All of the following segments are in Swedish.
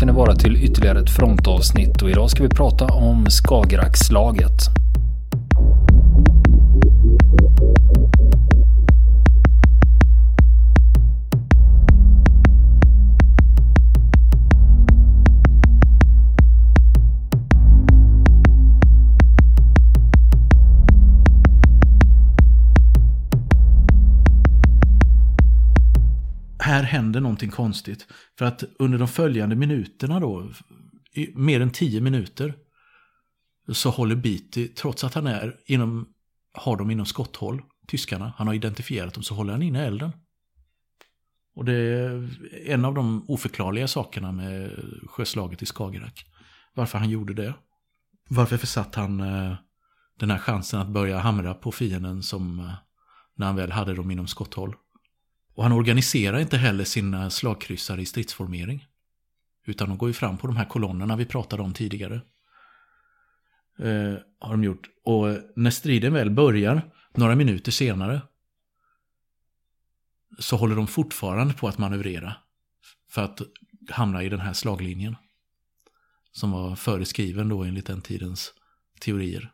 ska ni vara till ytterligare ett frontavsnitt och idag ska vi prata om Skagerrakslaget. Någonting konstigt. För att under de följande minuterna då, i mer än tio minuter, så håller Beatty, trots att han är inom, har dem inom skotthåll, tyskarna, han har identifierat dem, så håller han inne elden. Och det är en av de oförklarliga sakerna med sjöslaget i Skagerrak. Varför han gjorde det. Varför försatt han eh, den här chansen att börja hamra på fienden som eh, när han väl hade dem inom skotthåll. Och han organiserar inte heller sina slagkryssare i stridsformering. Utan de går ju fram på de här kolonnerna vi pratade om tidigare. Eh, har de gjort. Och när striden väl börjar, några minuter senare, så håller de fortfarande på att manövrera. För att hamna i den här slaglinjen. Som var föreskriven då enligt den tidens teorier.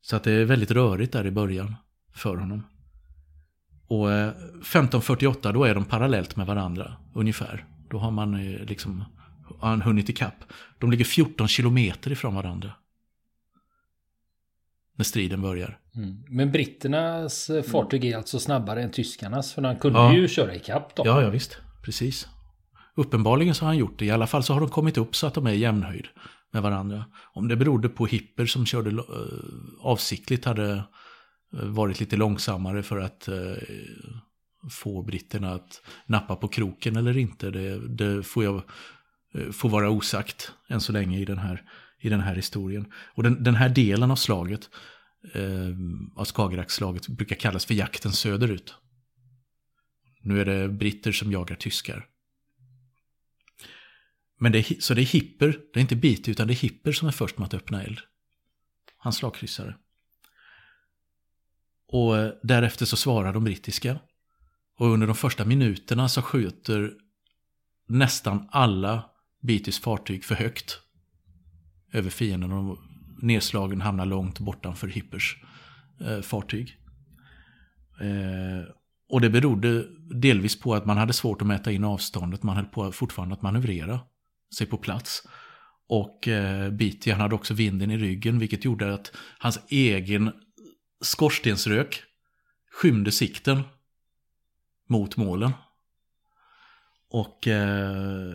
Så att det är väldigt rörigt där i början för honom. Och 1548 då är de parallellt med varandra ungefär. Då har man eh, liksom har han hunnit ikapp. De ligger 14 kilometer ifrån varandra. När striden börjar. Mm. Men britternas eh, fartyg är alltså snabbare än tyskarnas. För han kunde ja. ju köra ikapp då. Ja, ja visst. Precis. Uppenbarligen så har han gjort det. I alla fall så har de kommit upp så att de är i jämnhöjd med varandra. Om det berodde på hipper som körde avsiktligt hade Eh, varit lite långsammare för att eh, få britterna att nappa på kroken eller inte. Det, det får jag eh, får vara osagt än så länge i den här, i den här historien. Och den, den här delen av slaget, eh, av Skagerrakslaget, brukar kallas för jakten söderut. Nu är det britter som jagar tyskar. Men det är, så det är Hipper, det är inte Beatty utan det är Hipper som är först med att öppna eld. Hans slagkryssare. Och eh, därefter så svarar de brittiska. Och under de första minuterna så skjuter nästan alla Beatys fartyg för högt över fienden. Och nedslagen hamnar långt bortanför Hippers eh, fartyg. Eh, och det berodde delvis på att man hade svårt att mäta in avståndet. Man höll på fortfarande att manövrera sig på plats. Och eh, Beatty han hade också vinden i ryggen vilket gjorde att hans egen skorstensrök skymde sikten mot målen. Och eh,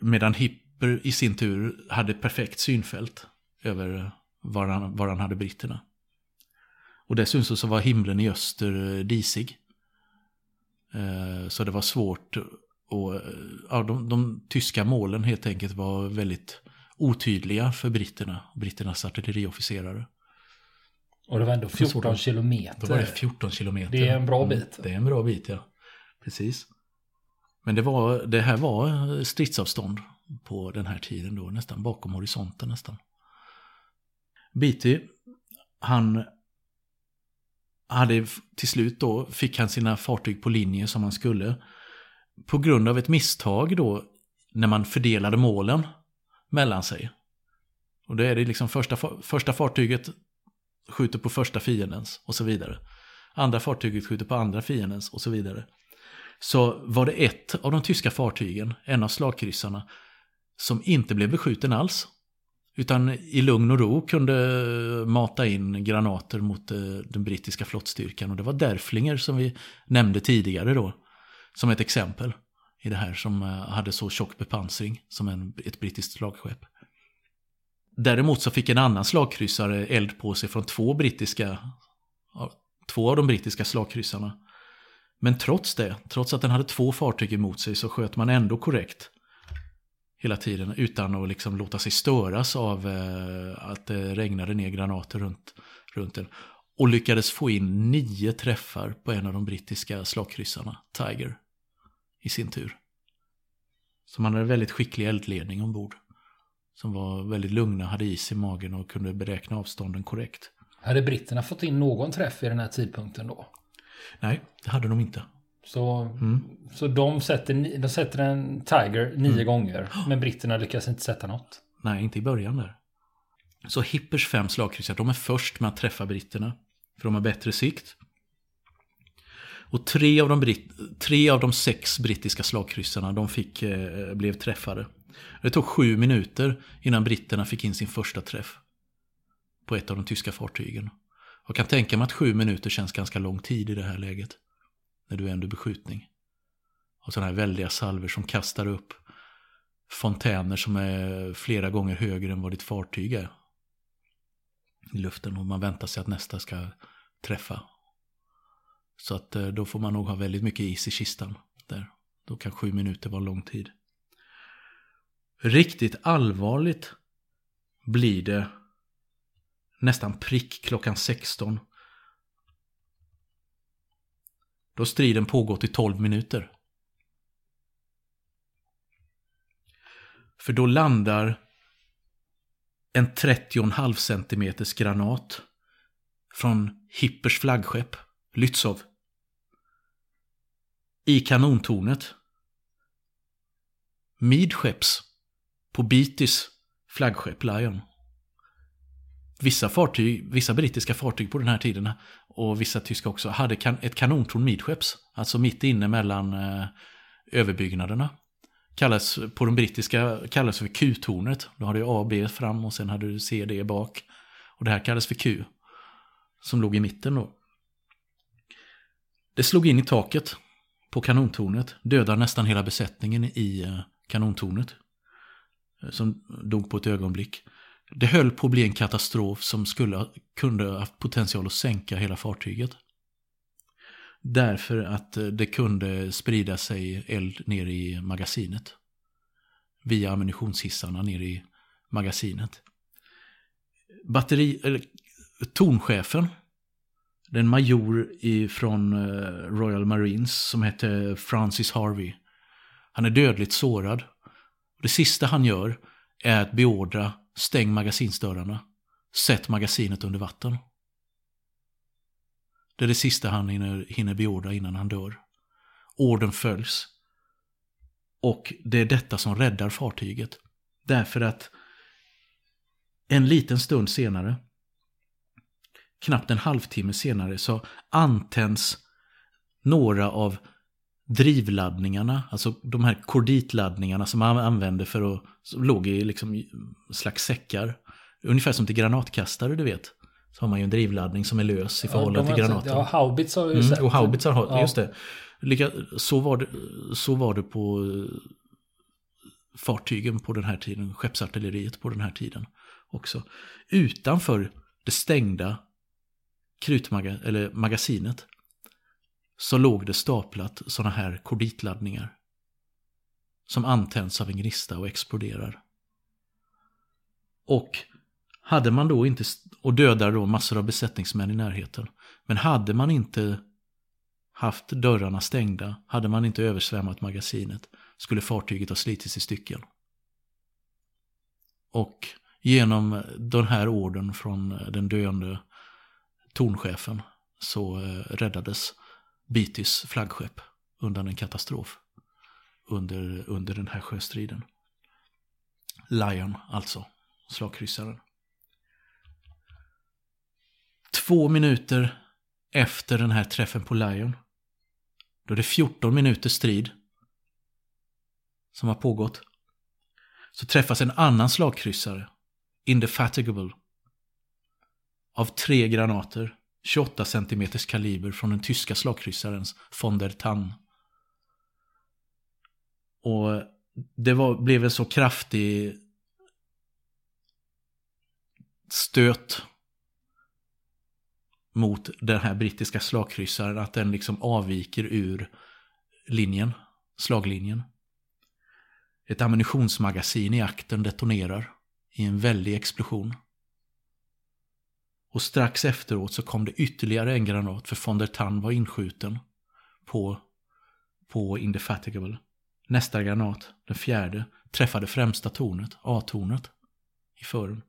medan Hipper i sin tur hade perfekt synfält över var han, var han hade britterna. Och dessutom så var himlen i öster eh, disig. Eh, så det var svårt och eh, ja, de, de, tyska målen helt enkelt var väldigt otydliga för britterna, britternas artilleriofficerare. Och det var ändå 14 kilometer. Då var det 14 kilometer. Det är en bra mm, bit. Det är en bra bit, ja. Precis. Men det, var, det här var stridsavstånd på den här tiden då, nästan bakom horisonten nästan. Beatty, han hade till slut då, fick han sina fartyg på linje som han skulle. På grund av ett misstag då, när man fördelade målen mellan sig. Och då är det liksom första, första fartyget skjuter på första fiendens och så vidare. Andra fartyget skjuter på andra fiendens och så vidare. Så var det ett av de tyska fartygen, en av slagkryssarna, som inte blev beskjuten alls. Utan i lugn och ro kunde mata in granater mot eh, den brittiska flottstyrkan. Och det var Derflinger som vi nämnde tidigare då. Som ett exempel i det här som eh, hade så tjock bepansring som en, ett brittiskt slagskepp. Däremot så fick en annan slagkryssare eld på sig från två brittiska, två av de brittiska slagkryssarna. Men trots det, trots att den hade två fartyg emot sig så sköt man ändå korrekt hela tiden utan att liksom låta sig störas av eh, att det regnade ner granater runt, runt den. Och lyckades få in nio träffar på en av de brittiska slagkryssarna, Tiger, i sin tur. Så man hade väldigt skicklig eldledning ombord som var väldigt lugna, hade is i magen och kunde beräkna avstånden korrekt. Hade britterna fått in någon träff i den här tidpunkten då? Nej, det hade de inte. Så, mm. så de, sätter, de sätter en Tiger nio mm. gånger. Men britterna lyckas inte sätta något. Nej, inte i början där. Så Hippers fem slagkryssare, de är först med att träffa britterna. För de har bättre sikt. Och tre av de, tre av de sex brittiska slagkryssarna de fick, eh, blev träffade. Det tog sju minuter innan britterna fick in sin första träff. På ett av de tyska fartygen. Jag kan tänka mig att sju minuter känns ganska lång tid i det här läget. När du är under beskjutning. Och sådana här väldiga salver som kastar upp fontäner som är flera gånger högre än vad ditt fartyg är. I luften och man väntar sig att nästa ska träffa. Så att eh, då får man nog ha väldigt mycket is i kistan. Där. Då kan sju minuter vara lång tid. Riktigt allvarligt blir det nästan prick klockan 16. Då striden pågått i 12 minuter. För då landar en 30,5 cm granat från Hippers flaggskepp, Lützow, i kanontornet. Midskepps på Beatys flaggskepp Lion. Vissa, fartyg, vissa brittiska fartyg på den här tiden och vissa tyska också hade kan, ett kanontorn midskepps. Alltså mitt inne mellan eh, överbyggnaderna. Kallas, på de brittiska kallas för Q-tornet. Då hade du A och B fram och sen hade du C D bak. Och det här kallas för Q. Som låg i mitten då. Det slog in i taket på kanontornet. Dödade nästan hela besättningen i eh, kanontornet. Eh, som dog på ett ögonblick. Det höll på att bli en katastrof som skulle kunde ha haft potential att sänka hela fartyget. Därför att eh, det kunde sprida sig eld ner i magasinet. Via ammunitionshissarna ner i magasinet. Batteri, eller, tornchefen, den major från eh, Royal Marines som hette Francis Harvey. Han är dödligt sårad. Det sista han gör är att beordra stäng magasinsdörrarna. Sätt magasinet under vatten. Det är det sista han hinner, hinner beordra innan han dör. Orden följs. Och det är detta som räddar fartyget. Därför att en liten stund senare, knappt en halvtimme senare, så antänds några av drivladdningarna, alltså de här korditladdningarna som man använde för att, som låg i liksom slags säckar. Ungefär som till granatkastare du vet. Så har man ju en drivladdning som är lös i förhållande ja, till granaten. Ja, haubitsar har ju mm, Och haubitsar har, ja. just det. Lika, så, var det. Så var det på eh, fartygen på den här tiden, skeppsartilleriet på den här tiden också. Utanför det stängda krutmaga, eller magasinet så låg det staplat sådana här korditladdningar. Som antänds av en gnista och exploderar. Och hade man då inte, och dödar då massor av besättningsmän i närheten. Men hade man inte haft dörrarna stängda, hade man inte översvämmat magasinet, skulle fartyget ha slitits i stycken. Och genom den här orden från den döende tornchefen så eh, räddades Beatys flaggskepp undan en katastrof under, under den här sjöstriden. Lion alltså, slagkryssaren. Två minuter efter den här träffen på Lion, då är det 14 minuters strid som har pågått, så träffas en annan slagkryssare, Indefatigable, av tre granater 28 cm kaliber från den tyska slagkryssarens von der Tann. Och det var, blev en så kraftig stöt mot den här brittiska slagkryssaren att den liksom avviker ur linjen, slaglinjen. Ett ammunitionsmagasin i akten detonerar i en väldig explosion. Och strax efteråt så kom det ytterligare en granat för von der Tann var inskjuten på, på Indefatigable. Nästa granat, den fjärde, träffade främsta tornet, A-tornet, i fören.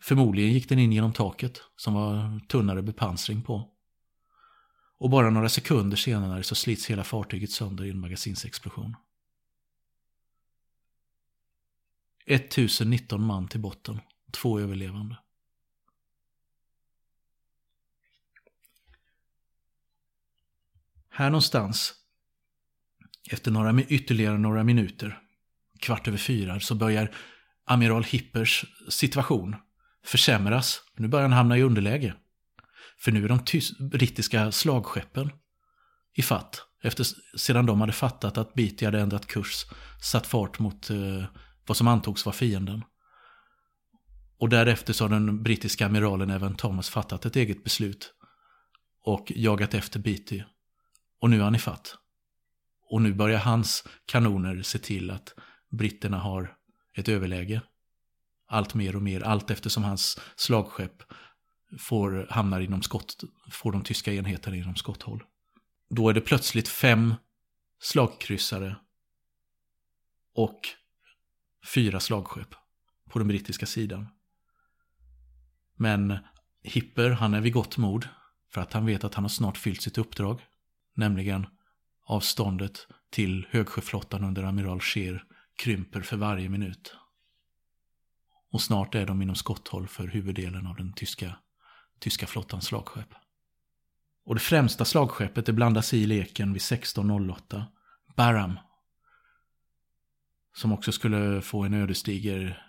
Förmodligen gick den in genom taket som var tunnare bepansring på. Och bara några sekunder senare så slits hela fartyget sönder i en magasinsexplosion. 1019 man till botten, två överlevande. Här någonstans, efter några, ytterligare några minuter, kvart över fyra, så börjar amiral Hippers situation försämras. Nu börjar han hamna i underläge. För nu är de brittiska slagskeppen i fatt. Efter, sedan de hade fattat att Beatty hade ändrat kurs, satt fart mot eh, vad som antogs vara fienden. Och därefter så har den brittiska amiralen även Thomas fattat ett eget beslut och jagat efter Beatty. Och nu är han i fatt. Och nu börjar hans kanoner se till att britterna har ett överläge. Allt mer och mer, allt eftersom hans slagskepp får, hamnar inom skott, får de tyska enheterna inom skotthåll. Då är det plötsligt fem slagkryssare och fyra slagskepp på den brittiska sidan. Men Hipper, han är vid gott mod för att han vet att han har snart fyllt sitt uppdrag. Nämligen avståndet till högsjöflottan under amiral Scheer krymper för varje minut. Och snart är de inom skotthåll för huvuddelen av den tyska, tyska flottans slagskepp. Och det främsta slagskeppet det blandas i leken vid 16.08. Barham. Som också skulle få en ödesdiger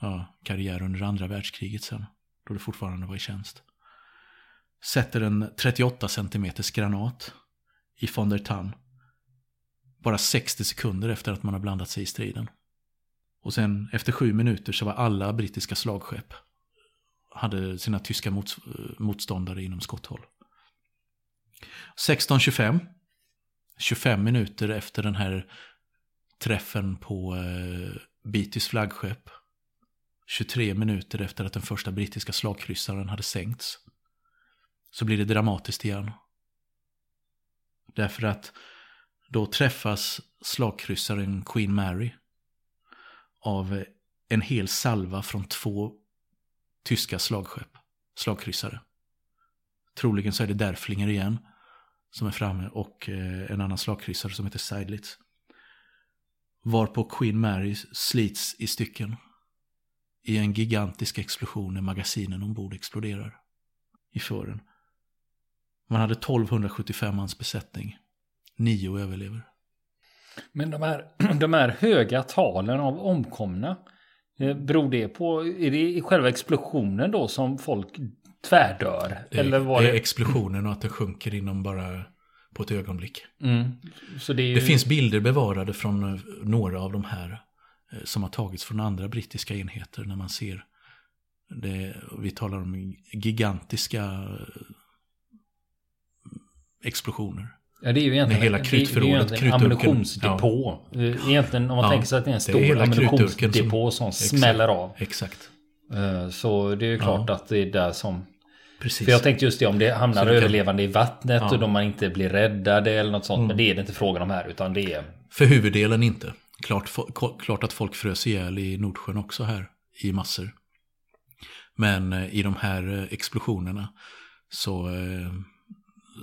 ja, karriär under andra världskriget sen. Då det fortfarande var i tjänst. Sätter en 38 cm granat i von der Tann. Bara 60 sekunder efter att man har blandat sig i striden. Och sen efter sju minuter så var alla brittiska slagskepp hade sina tyska mot, motståndare inom skotthåll. 16.25, 25 minuter efter den här träffen på eh, Beatys flaggskepp, 23 minuter efter att den första brittiska slagkryssaren hade sänkts, så blir det dramatiskt igen. Därför att då träffas slagkryssaren Queen Mary av en hel salva från två tyska slagskepp, slagkryssare. Troligen så är det Derflinger igen som är framme och eh, en annan slagkryssare som heter Seidlitz. Varpå Queen Mary slits i stycken i en gigantisk explosion när magasinen ombord exploderar i fören. Man hade 1275 mans besättning. Nio överlever. Men de här, de här höga talen av omkomna, eh, beror det på, är det i själva explosionen då som folk tvärdör? Det, eller var det är explosionen och att det sjunker inom bara på ett ögonblick. Mm. det, ju... det finns bilder bevarade från eh, några av de här eh, som har tagits från andra brittiska enheter när man ser det, vi talar om gigantiska explosioner. Ja, det är ju egentligen, hela krutförrådet, det, det är ammunitionsdepå. Ja. Egentligen om man ja, tänker sig att det är en stor ammunitionsdepå som, som smäller av. Exakt. Eh, så det är ju klart ja. att det är där som... Precis. För jag tänkte just det om det hamnar det överlevande kan... i vattnet ja. och de man inte blir räddade eller något sånt. Mm. Men det är det inte frågan om här utan det är... För huvuddelen inte. Klart, klart att folk frös ihjäl i Nordsjön också här i massor. Men eh, i de här eh, explosionerna så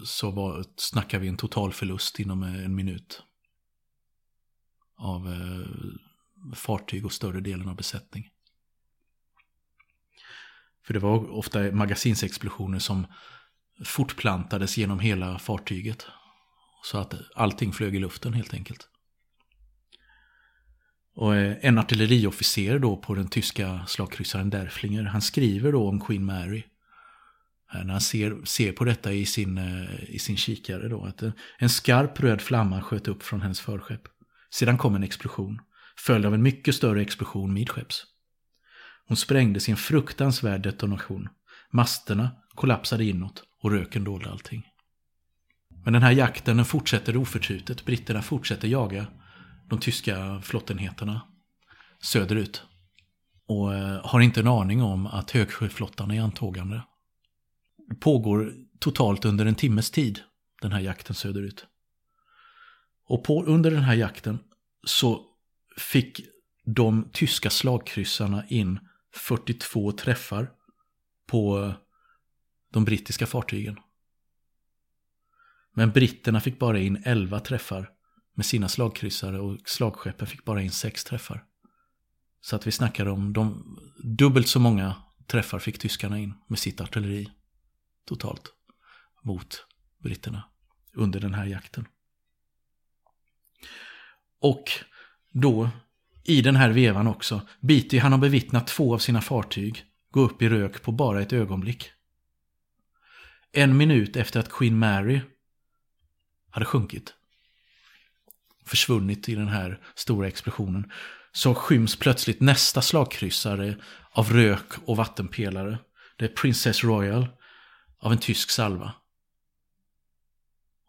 så var, snackar vi en totalförlust inom eh, en minut. Av eh, fartyg och större delen av besättning. För det var ofta magasinsexplosioner som fortplantades genom hela fartyget. Så att allting flög i luften helt enkelt. Och eh, en artilleriofficer då på den tyska slagkryssaren Derflinger, han skriver då om Queen Mary Eh, när han ser, ser på detta i sin, eh, i sin kikare då, att en skarp röd flamma sköt upp från hennes förskepp. Sedan kom en explosion, följd av en mycket större explosion midskepps. Hon sprängdes i en fruktansvärd detonation. Masterna kollapsade inåt och röken dolde allting. Men den här jakten den fortsätter oförtrutet. Britterna fortsätter jaga de tyska flottenheterna söderut. Och eh, har inte en aning om att högsjöflottan är antågande pågår totalt under en timmes tid, den här jakten söderut. Och på, under den här jakten så fick de tyska slagkryssarna in 42 träffar på eh, de brittiska fartygen. Men britterna fick bara in 11 träffar med sina slagkryssare och slagskeppen fick bara in 6 träffar. Så att vi snackar om de, dubbelt så många träffar fick tyskarna in med sitt artilleri totalt mot britterna under den här jakten. Och då i den här vevan också, Beatty han har bevittnat två av sina fartyg gå upp i rök på bara ett ögonblick. En minut efter att Queen Mary hade sjunkit, försvunnit i den här stora explosionen, så skyms plötsligt nästa slagkryssare av rök och vattenpelare. Det är Princess Royal av en tysk salva.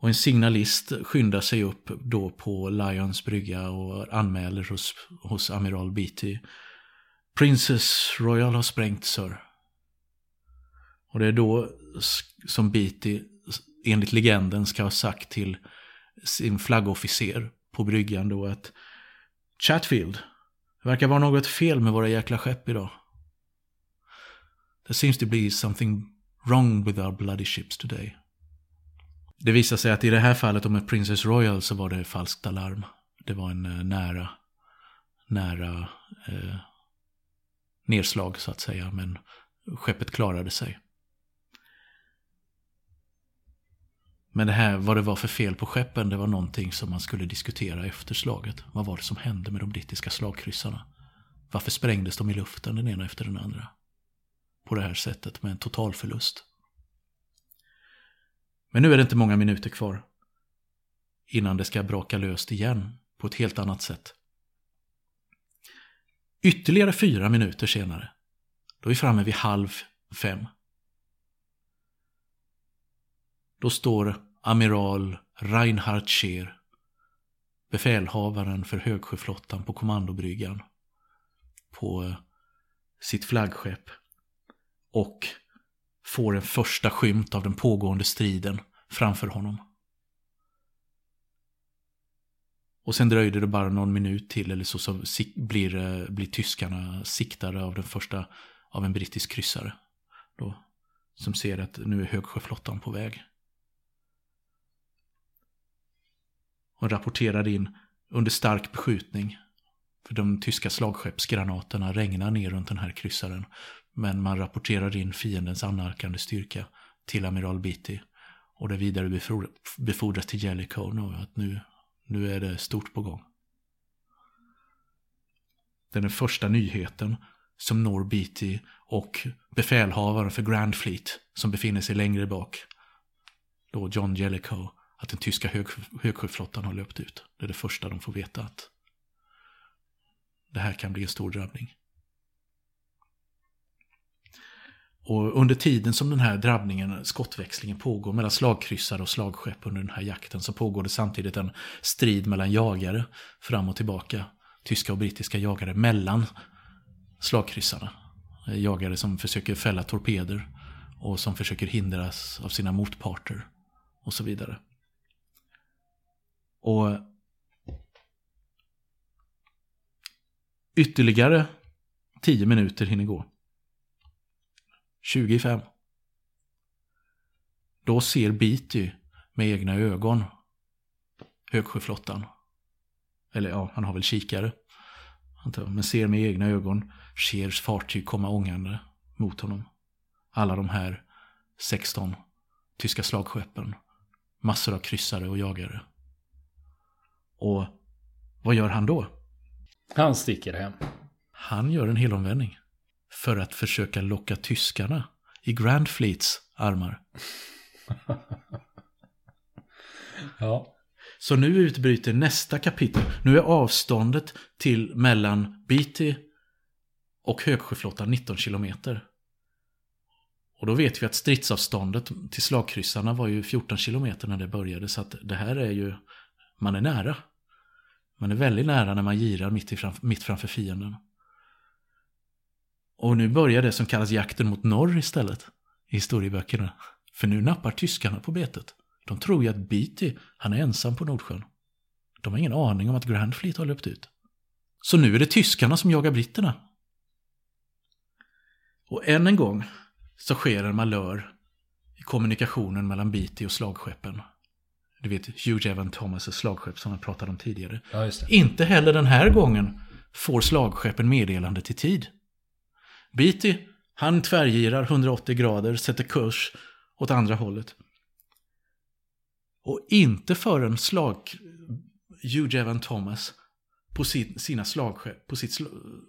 Och en signalist skyndar sig upp då på Lions brygga och anmäler hos, hos amiral Beatty. Princess Royal har sprängt, sir. Och det är då som Beatty, enligt legenden, ska ha sagt till sin flaggofficer på bryggan då att Chatfield, det verkar vara något fel med våra jäkla skepp idag. There seems to be something wrong with our bloody ships today. Det visar sig att i det här fallet med Princess Royal så var det falskt alarm. Det var en eh, nära, nära eh, nedslag så att säga. Men skeppet klarade sig. Men det här, vad det var för fel på skeppen, det var någonting som man skulle diskutera efter slaget. Vad var det som hände med de brittiska slagkryssarna? Varför sprängdes de i luften den ena efter den andra? På det här sättet med en totalförlust. Men nu är det inte många minuter kvar. Innan det ska braka löst igen på ett helt annat sätt. Ytterligare fyra minuter senare, då är vi framme vid halv fem. Då står amiral Reinhard Scheer, befälhavaren för högsjöflottan på kommandobryggan, på sitt flaggskepp och får en första skymt av den pågående striden framför honom. Och sen dröjde det bara någon minut till eller så, så blir, eh, blir tyskarna siktade av den första av en brittisk kryssare. Då, som ser att nu är högsjöflottan på väg. Och rapporterar in under stark beskjutning. För de tyska slagskeppsgranaterna regnar ner runt den här kryssaren. Men man rapporterar in fiendens annalkande styrka till amiral Beatty. Och det vidare befordras till Jellicoe att nu, nu är det stort på gång. Det är den första nyheten som når Beatty och befälhavaren för Grand Fleet som befinner sig längre bak. Då John Jellicoe, att den tyska hög, högsjöflottan har löpt ut. Det är det första de får veta att det här kan bli en stor drabbning. Och under tiden som den här drabbningen, skottväxlingen pågår mellan slagkryssare och slagskepp under den här jakten så pågår det samtidigt en strid mellan jagare fram och tillbaka. Tyska och brittiska jagare mellan slagkryssarna. Eh, jagare som försöker fälla torpeder och som försöker hindras av sina motparter och så vidare. Och ytterligare tio minuter hinner gå. 25. Då ser Beatty med egna ögon högsjöflottan. Eller ja, han har väl kikare. Men ser med egna ögon Scheers fartyg komma ångande mot honom. Alla de här 16 tyska slagskeppen. Massor av kryssare och jagare. Och vad gör han då? Han sticker hem. Han gör en helomvändning för att försöka locka tyskarna i Grand Fleets armar. ja. Så nu utbryter nästa kapitel. Nu är avståndet till mellan Beatty och Högsjöflottan 19 kilometer. Och då vet vi att stridsavståndet till slagkryssarna var ju 14 kilometer när det började. Så att det här är ju, man är nära. Man är väldigt nära när man girar mitt, mitt framför fienden. Och nu börjar det som kallas jakten mot norr istället i historieböckerna. För nu nappar tyskarna på betet. De tror ju att Beatty, han är ensam på Nordsjön. De har ingen aning om att Grand Fleet har löpt ut. Så nu är det tyskarna som jagar britterna. Och än en gång så sker en malör i kommunikationen mellan Beatty och slagskeppen. Du vet Hugh Evan Thomas' slagskepp som jag pratade om tidigare. Ja. Inte heller den här gången får slagskeppen meddelande till tid. Beatty, han tvärgirar 180 grader, sätter kurs åt andra hållet. Och inte förrän slag, Hugh Evan Thomas på, sin, sina slagskepp, på, sitt,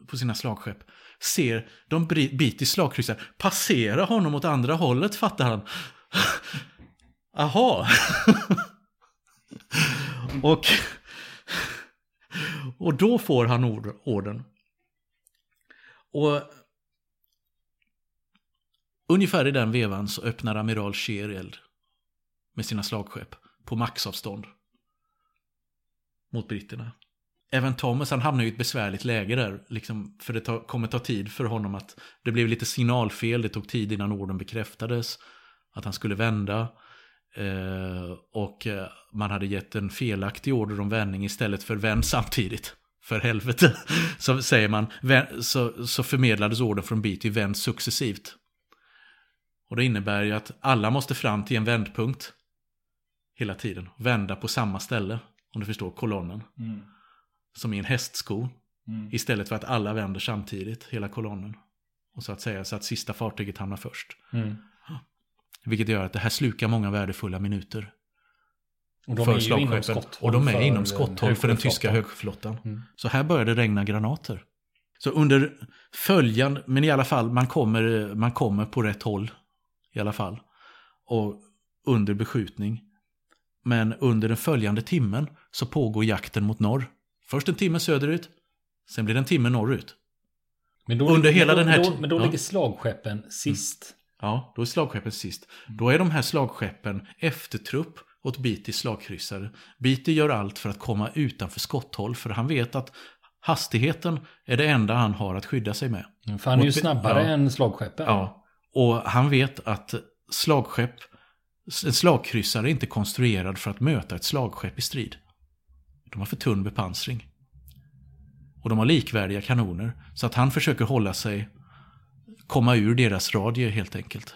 på sina slagskepp ser de Beattys slagkryssare passera honom åt andra hållet, fattar han. Aha. och, och då får han ord, orden. Och ungefär i den vevan så öppnar amiral Scheer eld med sina slagskepp på maxavstånd mot britterna. Även Thomas han hamnar i ett besvärligt läge där, liksom, för det ta, kommer ta tid för honom att det blev lite signalfel, det tog tid innan orden bekräftades, att han skulle vända. Eh, och eh, man hade gett en felaktig order om vändning istället för vänd samtidigt. För helvete, så säger man, så, så förmedlades orden från Beatty vänd successivt. Och det innebär ju att alla måste fram till en vändpunkt hela tiden. Vända på samma ställe, om du förstår kolonnen. Mm. Som i en hästsko. Mm. Istället för att alla vänder samtidigt, hela kolonnen. Och så att säga, så att sista fartyget hamnar först. Mm. Vilket gör att det här slukar många värdefulla minuter. Och de är ju inom skotthåll. Och de är inom skotthåll för den tyska högflottan. Mm. Så här började det regna granater. Så under följande, men i alla fall, man kommer, man kommer på rätt håll. I alla fall. Och under beskjutning. Men under den följande timmen så pågår jakten mot norr. Först en timme söderut, sen blir det en timme norrut. Men då, Under hela då, den här då, men då ja. ligger slagskeppen sist. Ja, då är slagskeppen sist. Då är de här slagskeppen eftertrupp åt Beattys slagkryssare. Beatty gör allt för att komma utanför skotthåll för han vet att hastigheten är det enda han har att skydda sig med. För han är ju snabbare ja. än slagskeppen. Ja, och han vet att slagskepp, en slagkryssare är inte konstruerad för att möta ett slagskepp i strid. De har för tunn bepansring. Och de har likvärdiga kanoner, så att han försöker hålla sig, komma ur deras radie helt enkelt.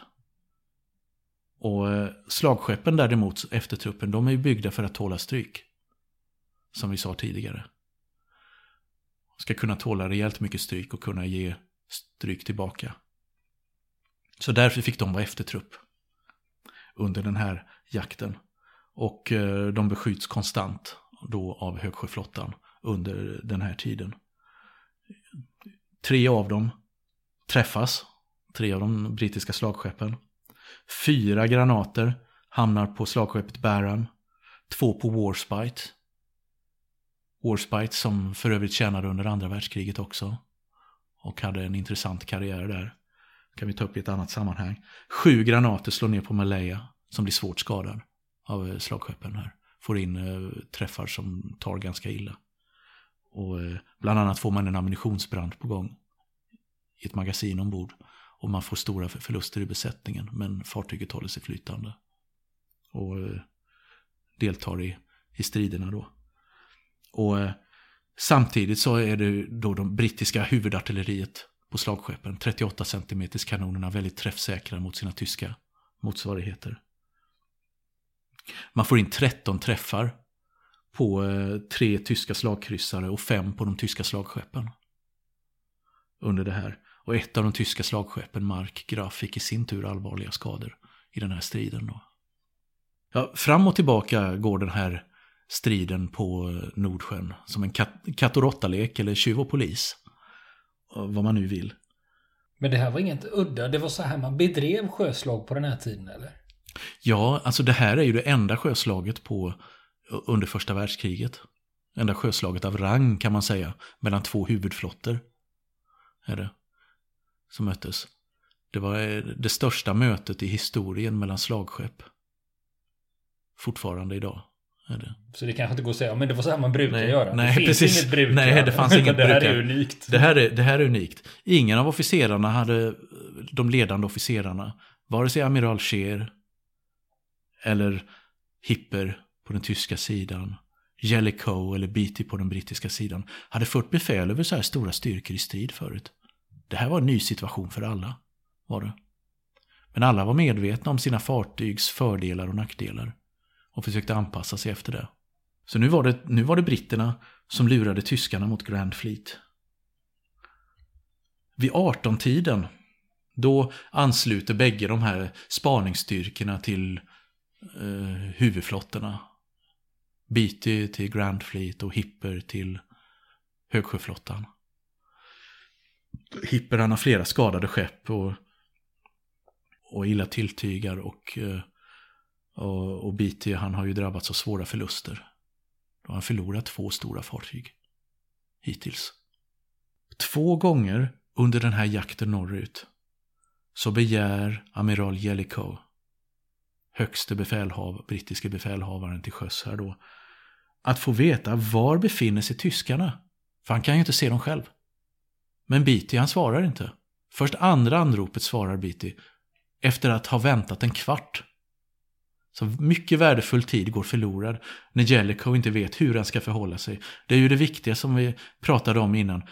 Och eh, slagskeppen däremot, eftertruppen, de är ju byggda för att tåla stryk. Som vi sa tidigare. Ska kunna tåla rejält mycket stryk och kunna ge stryk tillbaka. Så därför fick de vara eftertrupp under den här jakten. Och eh, de beskjuts konstant då av högsjöflottan under den här tiden. Tre av dem träffas, tre av de brittiska slagskeppen. Fyra granater hamnar på slagskeppet Barham, två på Warspite. Warspite som för övrigt tjänade under andra världskriget också. Och hade en intressant karriär där. Kan vi ta upp i ett annat sammanhang. Sju granater slår ner på Malaya som blir svårt skadad av eh, slagskeppen här. Får in eh, träffar som tar ganska illa. Och eh, bland annat får man en ammunitionsbrand på gång i ett magasin ombord. Och man får stora förluster i besättningen men fartyget håller sig flytande. Och eh, deltar i, i striderna då. Och eh, samtidigt så är det då de brittiska huvudartilleriet på slagskeppen, 38 cm kanonerna, väldigt träffsäkra mot sina tyska motsvarigheter. Man får in 13 träffar på eh, tre tyska slagkryssare och fem på de tyska slagskeppen. Under det här. Och ett av de tyska slagskeppen, Mark Graf, fick i sin tur allvarliga skador i den här striden. Då. Ja, fram och tillbaka går den här striden på eh, Nordsjön som en kat, katt och råttalek eller tjuv och polis. Vad man nu vill. Men det här var inget udda. Det var så här man bedrev sjöslag på den här tiden eller? Ja, alltså det här är ju det enda sjöslaget på, under första världskriget. Enda sjöslaget av rang kan man säga, mellan två huvudflottor. Är det. Som möttes. Det var eh, det största mötet i historien mellan slagskepp. Fortfarande idag. Det. Så det kanske inte går att säga, men det var så här man brukar Nej, göra. nej, det finns precis. inget bruk. Nej, det fanns inget Det här bruk. är unikt. Det här, är, det här är unikt. Ingen av officerarna hade, de ledande officerarna, vare sig amiral Scheer eller Hipper på den tyska sidan, Jellicoe eller Beatty på den brittiska sidan, hade fört befäl över så här stora styrkor i strid förut. Det här var en ny situation för alla, var det. Men alla var medvetna om sina fartygs fördelar och nackdelar och försökte anpassa sig efter det. Så nu var det, nu var det britterna som lurade tyskarna mot Grand Fleet. Vid 18-tiden, då ansluter bägge de här spaningsstyrkorna till eh, huvudflottorna. Beatty till Grand Fleet och Hipper till högsjöflottan. Hipper han har flera skadade skepp och, och illa tilltygar och, eh, och, och BT han har ju drabbats av svåra förluster. Då har han förlorat två stora fartyg hittills. Två gånger under den här jakten norrut så begär amiral Jellicoe, högste befälhav, brittiske befälhavaren till sjöss här då, att få veta var befinner sig tyskarna. För han kan ju inte se dem själv. Men Beatty han svarar inte. Först andra anropet svarar Beatty efter att ha väntat en kvart. Så mycket värdefull tid går förlorad när Jellicoe inte vet hur han ska förhålla sig. Det är ju det viktiga som vi pratade om innan.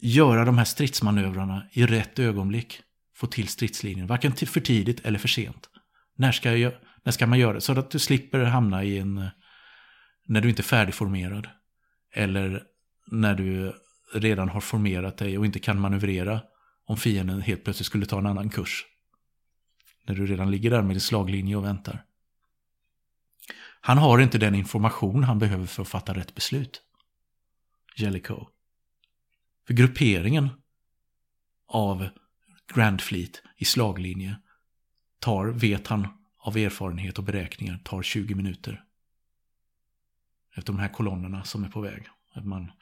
Göra de här stridsmanövrarna i rätt ögonblick. Få till stridslinjen, varken för tidigt eller för sent. När ska, jag, när ska man göra det? Så att du slipper hamna i en... Eh, när du inte är färdigformerad. Eller när du redan har formerat dig och inte kan manövrera om fienden helt plötsligt skulle ta en annan kurs. När du redan ligger där med din slaglinje och väntar. Han har inte den information han behöver för att fatta rätt beslut. Jellicoe. För grupperingen av Grand Fleet i slaglinje tar, vet han av erfarenhet och beräkningar, tar 20 minuter. Efter de här kolonnerna som är på väg. Att man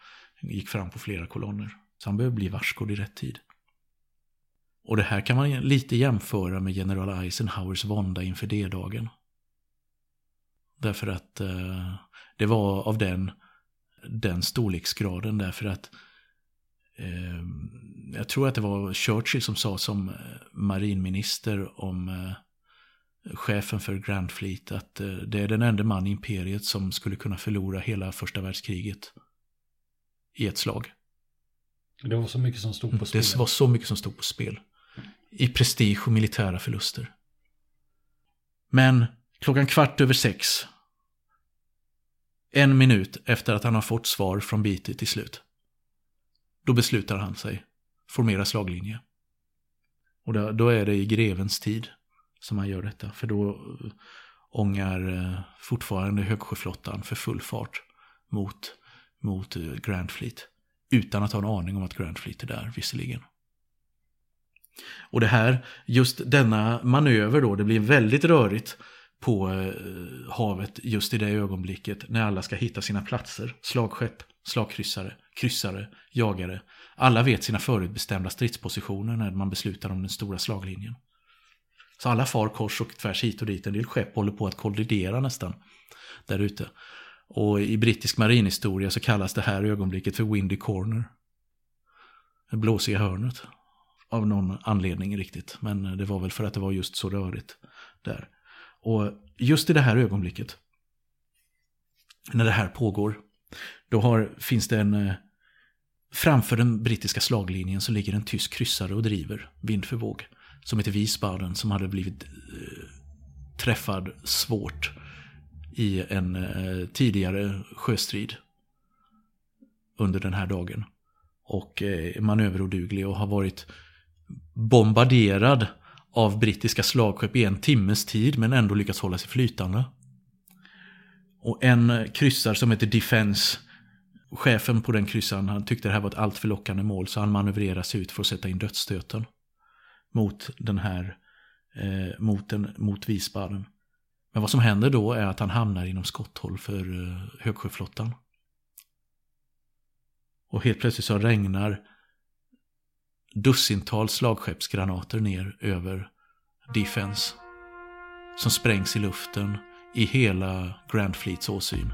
gick fram på flera kolonner. Så han behöver bli varskodd i rätt tid. Och det här kan man lite jämföra med general Eisenhowers vånda inför D-dagen. Därför att eh, det var av den, den storleksgraden därför att eh, jag tror att det var Churchill som sa som eh, marinminister om eh, chefen för Grand Fleet att eh, det är den enda man i imperiet som skulle kunna förlora hela första världskriget i ett slag. Det var så mycket som stod på spel. Det var så mycket som stod på spel. I prestige och militära förluster. Men klockan kvart över sex. En minut efter att han har fått svar från Beatty till slut. Då beslutar han sig. Formera slaglinje. Och då, då är det i grevens tid som han gör detta. För då eh, ångar eh, fortfarande högsjöflottan för full fart mot mot eh, Grand Fleet. Utan att ha en aning om att Grand Fleet är där, visserligen. Och det här, just denna manöver då, det blir väldigt rörigt på eh, havet just i det ögonblicket när alla ska hitta sina platser. Slagskepp, slagkryssare, kryssare, jagare. Alla vet sina förutbestämda stridspositioner när man beslutar om den stora slaglinjen. Så alla far kors och tvärs hit och dit. En del skepp håller på att kollidera nästan där ute. Och i brittisk marinhistoria så kallas det här ögonblicket för Windy Corner. Det blåsiga hörnet. Av någon anledning riktigt. Men det var väl för att det var just så rörigt där. Och just i det här ögonblicket. När det här pågår. Då har, finns det en... Eh, framför den brittiska slaglinjen så ligger en tysk kryssare och driver vind för våg. Som heter Wiesbaden som hade blivit eh, träffad svårt i en eh, tidigare sjöstrid under den här dagen. Och eh, manöveroduglig och har varit bombarderad av brittiska slagskepp i en timmes tid men ändå lyckats hålla sig flytande. Och en kryssare som heter Defense, chefen på den kryssaren, han tyckte det här var ett alltför lockande mål så han manövrerade sig ut för att sätta in dödsstöten mot den här, eh, mot, den, mot Visbaden. Men vad som händer då är att han hamnar inom skotthåll för eh, högsjöflottan. Och helt plötsligt så regnar dussintals slagskeppsgranater ner över Defense. Som sprängs i luften i hela Grand Fleets åsyn.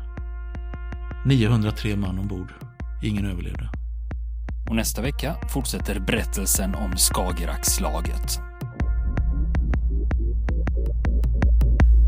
903 man ombord. Ingen överlevde. Och nästa vecka fortsätter berättelsen om Skagerrakslaget.